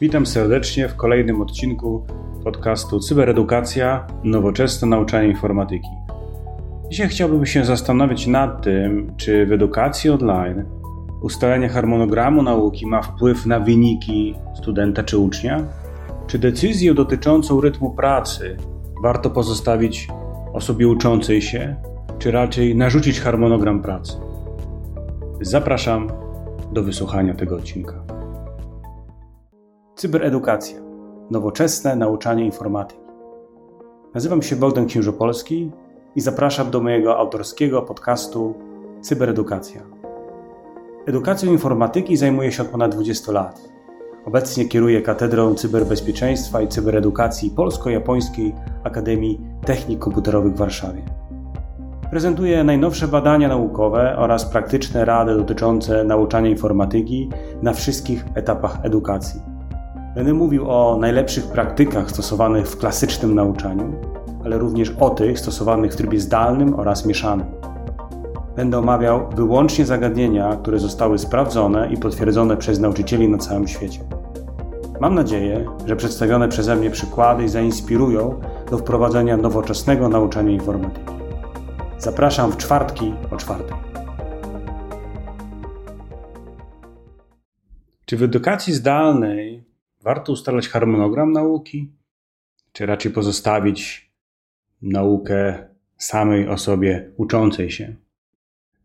Witam serdecznie w kolejnym odcinku podcastu Cyberedukacja Nowoczesne nauczanie informatyki. Dzisiaj chciałbym się zastanowić nad tym, czy w edukacji online ustalenie harmonogramu nauki ma wpływ na wyniki studenta czy ucznia? Czy decyzję dotyczącą rytmu pracy warto pozostawić osobie uczącej się, czy raczej narzucić harmonogram pracy? Zapraszam do wysłuchania tego odcinka. Cyberedukacja. Nowoczesne nauczanie informatyki. Nazywam się Bogdan Księżopolski i zapraszam do mojego autorskiego podcastu Cyberedukacja. Edukacją informatyki zajmuję się od ponad 20 lat. Obecnie kieruję Katedrą Cyberbezpieczeństwa i Cyberedukacji Polsko-Japońskiej Akademii Technik Komputerowych w Warszawie. Prezentuję najnowsze badania naukowe oraz praktyczne rady dotyczące nauczania informatyki na wszystkich etapach edukacji. Będę mówił o najlepszych praktykach stosowanych w klasycznym nauczaniu, ale również o tych stosowanych w trybie zdalnym oraz mieszanym. Będę omawiał wyłącznie zagadnienia, które zostały sprawdzone i potwierdzone przez nauczycieli na całym świecie. Mam nadzieję, że przedstawione przeze mnie przykłady zainspirują do wprowadzenia nowoczesnego nauczania informatyki. Zapraszam w czwartki o czwartej. Czy w edukacji zdalnej warto ustalać harmonogram nauki, czy raczej pozostawić naukę samej osobie uczącej się?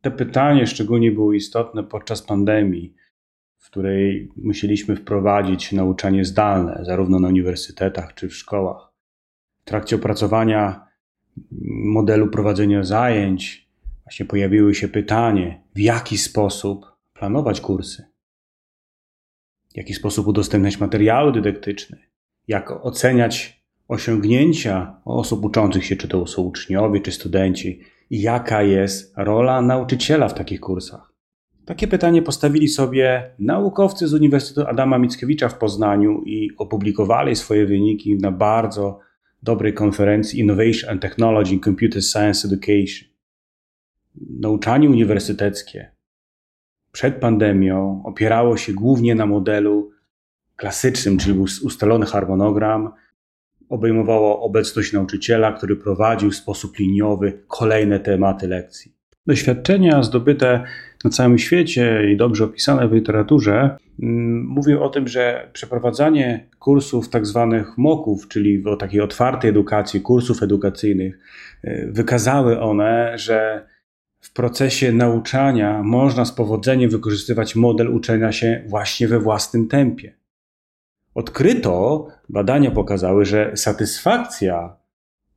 To pytanie szczególnie było istotne podczas pandemii, w której musieliśmy wprowadzić nauczanie zdalne, zarówno na uniwersytetach czy w szkołach. W trakcie opracowania modelu prowadzenia zajęć właśnie pojawiły się pytanie, w jaki sposób planować kursy, w jaki sposób udostępniać materiały dydaktyczne, jak oceniać osiągnięcia osób uczących się, czy to są uczniowie, czy studenci, i jaka jest rola nauczyciela w takich kursach. Takie pytanie postawili sobie naukowcy z Uniwersytetu Adama Mickiewicza w Poznaniu i opublikowali swoje wyniki na bardzo dobrej konferencji Innovation and Technology in Computer Science Education. Nauczanie uniwersyteckie przed pandemią opierało się głównie na modelu klasycznym, czyli był ustalony harmonogram, obejmowało obecność nauczyciela, który prowadził w sposób liniowy kolejne tematy lekcji. Doświadczenia zdobyte na całym świecie i dobrze opisane w literaturze mm, mówią o tym, że przeprowadzanie kursów tak zwanych moków, czyli o takiej otwartej edukacji, kursów edukacyjnych, y, wykazały one, że w procesie nauczania można z powodzeniem wykorzystywać model uczenia się właśnie we własnym tempie. Odkryto, badania pokazały, że satysfakcja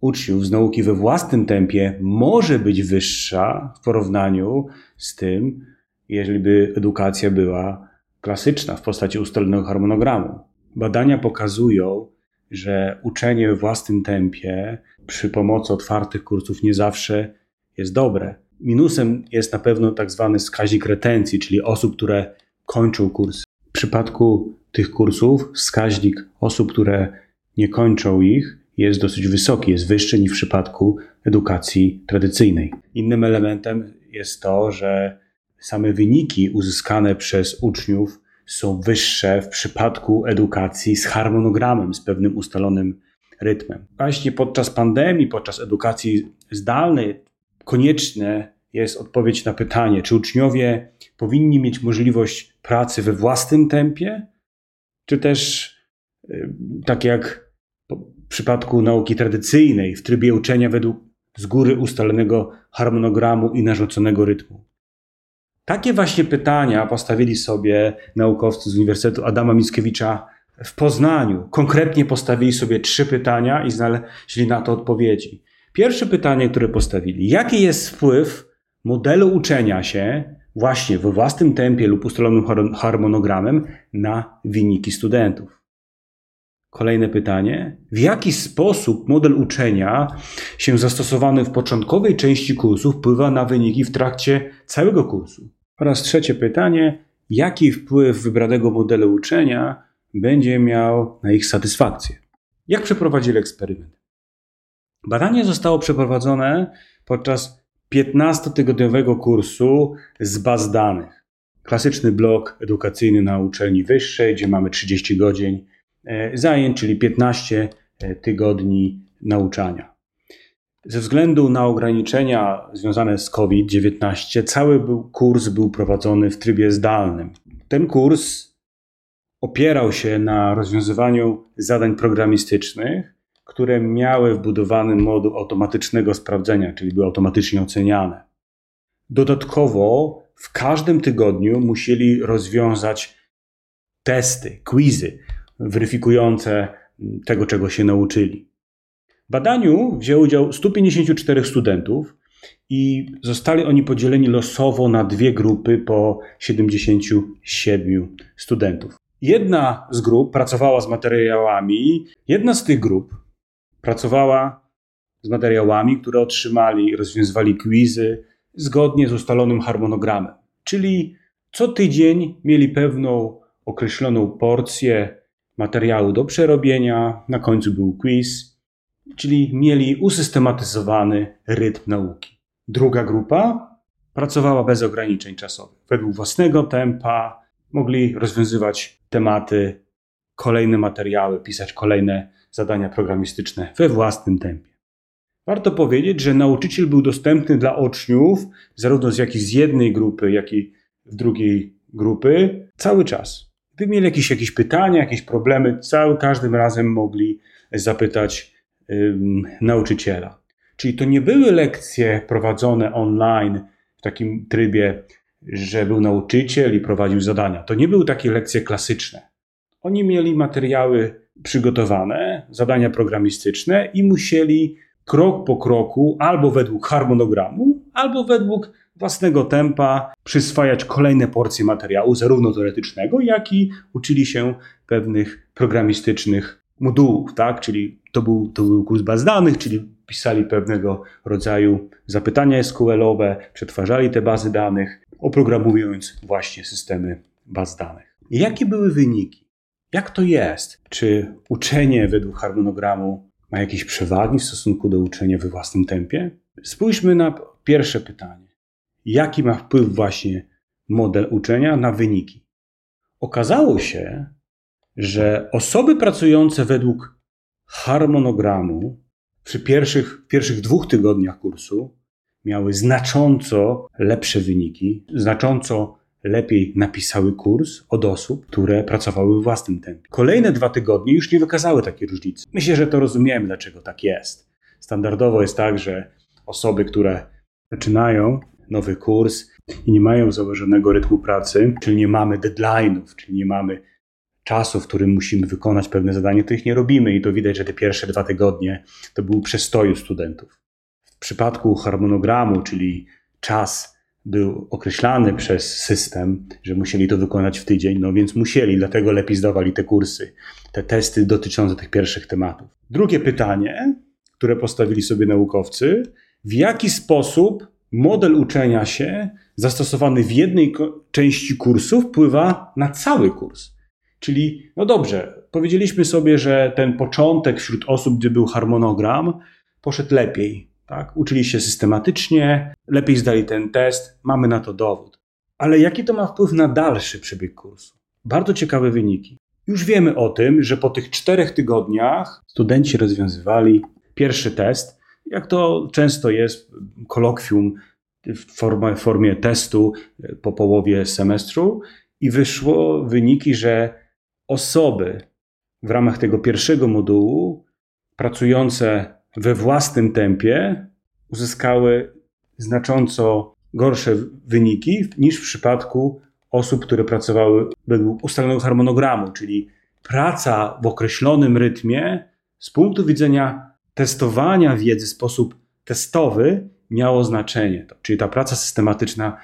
uczniów z nauki we własnym tempie może być wyższa w porównaniu z tym, jeżeli by edukacja była klasyczna w postaci ustalonego harmonogramu. Badania pokazują, że uczenie we własnym tempie przy pomocy otwartych kursów nie zawsze jest dobre. Minusem jest na pewno tak zwany wskaźnik retencji, czyli osób, które kończą kurs. W przypadku tych kursów wskaźnik osób, które nie kończą ich, jest dosyć wysoki, jest wyższy niż w przypadku edukacji tradycyjnej. Innym elementem jest to, że same wyniki uzyskane przez uczniów są wyższe w przypadku edukacji z harmonogramem, z pewnym ustalonym rytmem. Właśnie podczas pandemii, podczas edukacji zdalnej, konieczne jest odpowiedź na pytanie, czy uczniowie powinni mieć możliwość pracy we własnym tempie, czy też y, tak jak w przypadku nauki tradycyjnej, w trybie uczenia według z góry ustalonego harmonogramu i narzuconego rytmu. Takie właśnie pytania postawili sobie naukowcy z Uniwersytetu Adama Mickiewicza w Poznaniu. Konkretnie postawili sobie trzy pytania i znaleźli na to odpowiedzi. Pierwsze pytanie, które postawili: jaki jest wpływ modelu uczenia się właśnie we własnym tempie lub ustalonym harmonogramem na wyniki studentów. Kolejne pytanie. W jaki sposób model uczenia się zastosowany w początkowej części kursu wpływa na wyniki w trakcie całego kursu? Oraz trzecie pytanie. Jaki wpływ wybranego modelu uczenia będzie miał na ich satysfakcję? Jak przeprowadzili eksperyment? Badanie zostało przeprowadzone podczas 15-tygodniowego kursu z baz danych. klasyczny blok edukacyjny na uczelni wyższej, gdzie mamy 30 godzin e, zajęć, czyli 15 e, tygodni nauczania. Ze względu na ograniczenia związane z COVID-19, cały kurs był prowadzony w trybie zdalnym. Ten kurs opierał się na rozwiązywaniu zadań programistycznych, które miały wbudowany moduł automatycznego sprawdzenia, czyli były automatycznie oceniane. Dodatkowo w każdym tygodniu musieli rozwiązać testy, quizy weryfikujące tego, czego się nauczyli. W badaniu wzięło udział 154 studentów i zostali oni podzieleni losowo na dwie grupy po 77 studentów. Jedna z grup pracowała z materiałami, jedna z tych grup pracowała z materiałami, które otrzymali, rozwiązywali quizy zgodnie z ustalonym harmonogramem. Czyli co tydzień mieli pewną określoną porcję materiału do przerobienia, na końcu był quiz, czyli mieli usystematyzowany rytm nauki. Druga grupa pracowała bez ograniczeń czasowych, według własnego tempa, mogli rozwiązywać tematy, kolejne materiały, pisać kolejne zadania programistyczne we własnym tempie. Warto powiedzieć, że nauczyciel był dostępny dla uczniów, zarówno z jakiej z jednej grupy, jak i z drugiej grupy, cały czas. Gdyby mieli jakieś, jakieś pytania, jakieś problemy, cały, każdym razem mogli zapytać ym, nauczyciela. Czyli to nie były lekcje prowadzone online w takim trybie, że był nauczyciel i prowadził zadania. To nie były takie lekcje klasyczne. Oni mieli materiały przygotowane, zadania programistyczne i musieli krok po kroku, albo według harmonogramu, albo według własnego tempa przyswajać kolejne porcje materiału, zarówno teoretycznego, jak i uczyli się pewnych programistycznych modułów, tak? Czyli to był, to był kurs baz danych, czyli pisali pewnego rodzaju zapytania SQL-owe, przetwarzali te bazy danych, oprogramując właśnie systemy baz danych. Jakie były wyniki? Jak to jest? Czy uczenie według harmonogramu ma jakieś przewagi w stosunku do uczenia we własnym tempie? Spójrzmy na pierwsze pytanie. Jaki ma wpływ właśnie model uczenia na wyniki? Okazało się, że osoby pracujące według harmonogramu przy pierwszych, pierwszych dwóch tygodniach kursu miały znacząco lepsze wyniki, znacząco lepiej napisały kurs od osób, które pracowały w własnym tempie. Kolejne dwa tygodnie już nie wykazały takiej różnicy. Myślę, że to rozumiemy, dlaczego tak jest. Standardowo jest tak, że osoby, które zaczynają nowy kurs i nie mają założonego rytmu pracy, czyli nie mamy deadline'ów, czyli nie mamy czasu, w którym musimy wykonać pewne zadanie, to ich nie robimy i to widać, że te pierwsze dwa tygodnie to był przestoju studentów. W przypadku harmonogramu, czyli czas był określany przez system, że musieli to wykonać w tydzień, no więc musieli, dlatego lepiej zdawali te kursy, te testy dotyczące tych pierwszych tematów. Drugie pytanie, które postawili sobie naukowcy, w jaki sposób model uczenia się zastosowany w jednej części kursu wpływa na cały kurs. Czyli, no dobrze, powiedzieliśmy sobie, że ten początek wśród osób, gdzie był harmonogram, poszedł lepiej. Tak? Uczyli się systematycznie, lepiej zdali ten test, mamy na to dowód. Ale jaki to ma wpływ na dalszy przebieg kursu? Bardzo ciekawe wyniki. Już wiemy o tym, że po tych czterech tygodniach studenci rozwiązywali pierwszy test, jak to często jest, kolokwium w formie, formie testu po połowie semestru, i wyszło wyniki, że osoby w ramach tego pierwszego modułu pracujące we własnym tempie uzyskały znacząco gorsze wyniki niż w przypadku osób, które pracowały według ustalonego harmonogramu, czyli praca w określonym rytmie z punktu widzenia testowania wiedzy w sposób testowy miało znaczenie. Czyli ta praca systematyczna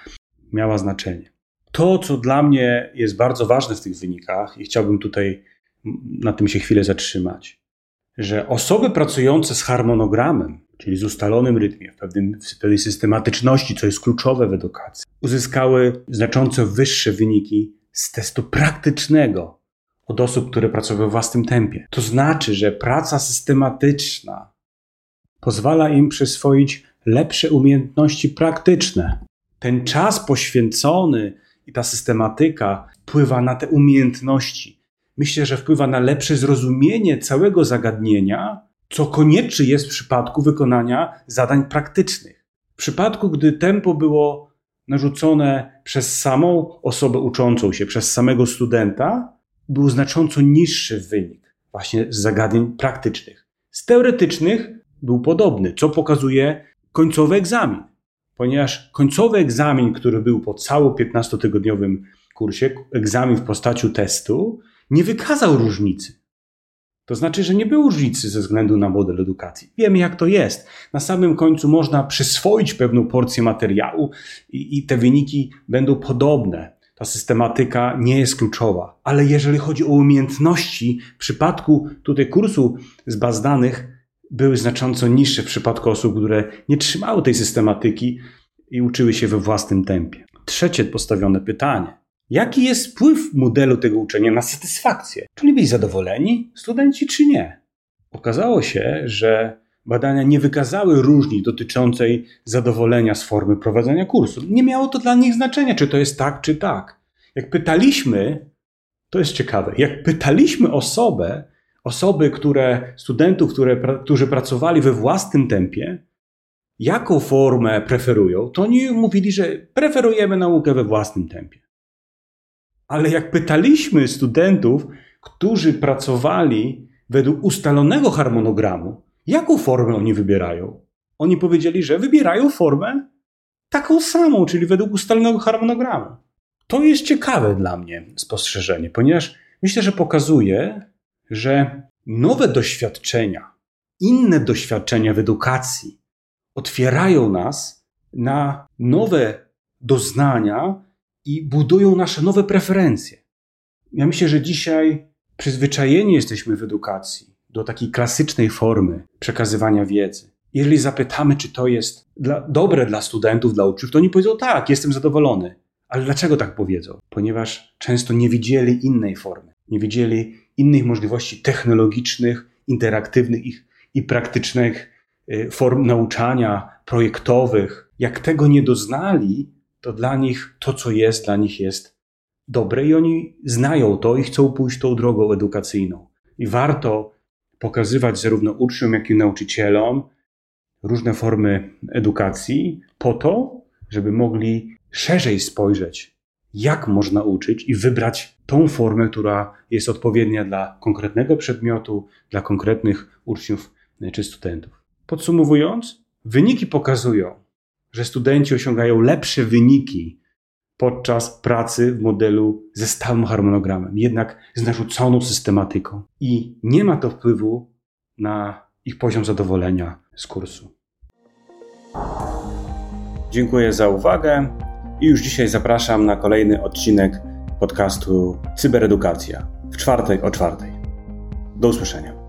miała znaczenie. To, co dla mnie jest bardzo ważne w tych wynikach, i chciałbym tutaj na tym się chwilę zatrzymać, że osoby pracujące z harmonogramem, czyli z ustalonym rytmie, w, pewnym, w pewnej systematyczności, co jest kluczowe w edukacji, uzyskały znacząco wyższe wyniki z testu praktycznego od osób, które pracowały w własnym tempie. To znaczy, że praca systematyczna pozwala im przyswoić lepsze umiejętności praktyczne. Ten czas poświęcony i ta systematyka wpływa na te umiejętności. Myślę, że wpływa na lepsze zrozumienie całego zagadnienia, co konieczne jest w przypadku wykonania zadań praktycznych. W przypadku, gdy tempo było narzucone przez samą osobę uczącą się, przez samego studenta, był znacząco niższy wynik właśnie z zagadnień praktycznych. Z teoretycznych był podobny, co pokazuje końcowy egzamin, ponieważ końcowy egzamin, który był po cało 15-tygodniowym kursie, egzamin w postaci testu, nie wykazał różnicy. To znaczy, że nie było różnicy ze względu na model edukacji. Wiemy, jak to jest. Na samym końcu można przyswoić pewną porcję materiału i, i te wyniki będą podobne. Ta systematyka nie jest kluczowa, ale jeżeli chodzi o umiejętności, w przypadku tutaj kursu z baz danych były znacząco niższe w przypadku osób, które nie trzymały tej systematyki i uczyły się we własnym tempie. Trzecie postawione pytanie. Jaki jest wpływ modelu tego uczenia na satysfakcję? Czyli byli zadowoleni studenci czy nie? Okazało się, że badania nie wykazały różnic dotyczącej zadowolenia z formy prowadzenia kursu. Nie miało to dla nich znaczenia, czy to jest tak, czy tak. Jak pytaliśmy, to jest ciekawe, jak pytaliśmy osobę, osoby, które, studentów, które, którzy pracowali we własnym tempie, jaką formę preferują, to oni mówili, że preferujemy naukę we własnym tempie. Ale jak pytaliśmy studentów, którzy pracowali według ustalonego harmonogramu, jaką formę oni wybierają, oni powiedzieli, że wybierają formę taką samą, czyli według ustalonego harmonogramu. To jest ciekawe dla mnie spostrzeżenie, ponieważ myślę, że pokazuje, że nowe doświadczenia, inne doświadczenia w edukacji otwierają nas na nowe doznania i budują nasze nowe preferencje. Ja myślę, że dzisiaj przyzwyczajeni jesteśmy w edukacji do takiej klasycznej formy przekazywania wiedzy. Jeżeli zapytamy, czy to jest dla, dobre dla studentów, dla uczniów, to oni powiedzą tak, jestem zadowolony. Ale dlaczego tak powiedzą? Ponieważ często nie widzieli innej formy, nie widzieli innych możliwości technologicznych, interaktywnych ich i praktycznych y, form nauczania, projektowych. Jak tego nie doznali, to dla nich to, co jest, dla nich jest dobre i oni znają to i chcą pójść tą drogą edukacyjną. I warto pokazywać zarówno uczniom, jak i nauczycielom różne formy edukacji po to, żeby mogli szerzej spojrzeć, jak można uczyć i wybrać tą formę, która jest odpowiednia dla konkretnego przedmiotu, dla konkretnych uczniów czy studentów. Podsumowując, wyniki pokazują, że studenci osiągają lepsze wyniki podczas pracy w modelu ze stałym harmonogramem, jednak z narzuconą systematyką. I nie ma to wpływu na ich poziom zadowolenia z kursu. Dziękuję za uwagę i już dzisiaj zapraszam na kolejny odcinek podcastu Cyberedukacja w czwartek o czwartej. Do usłyszenia.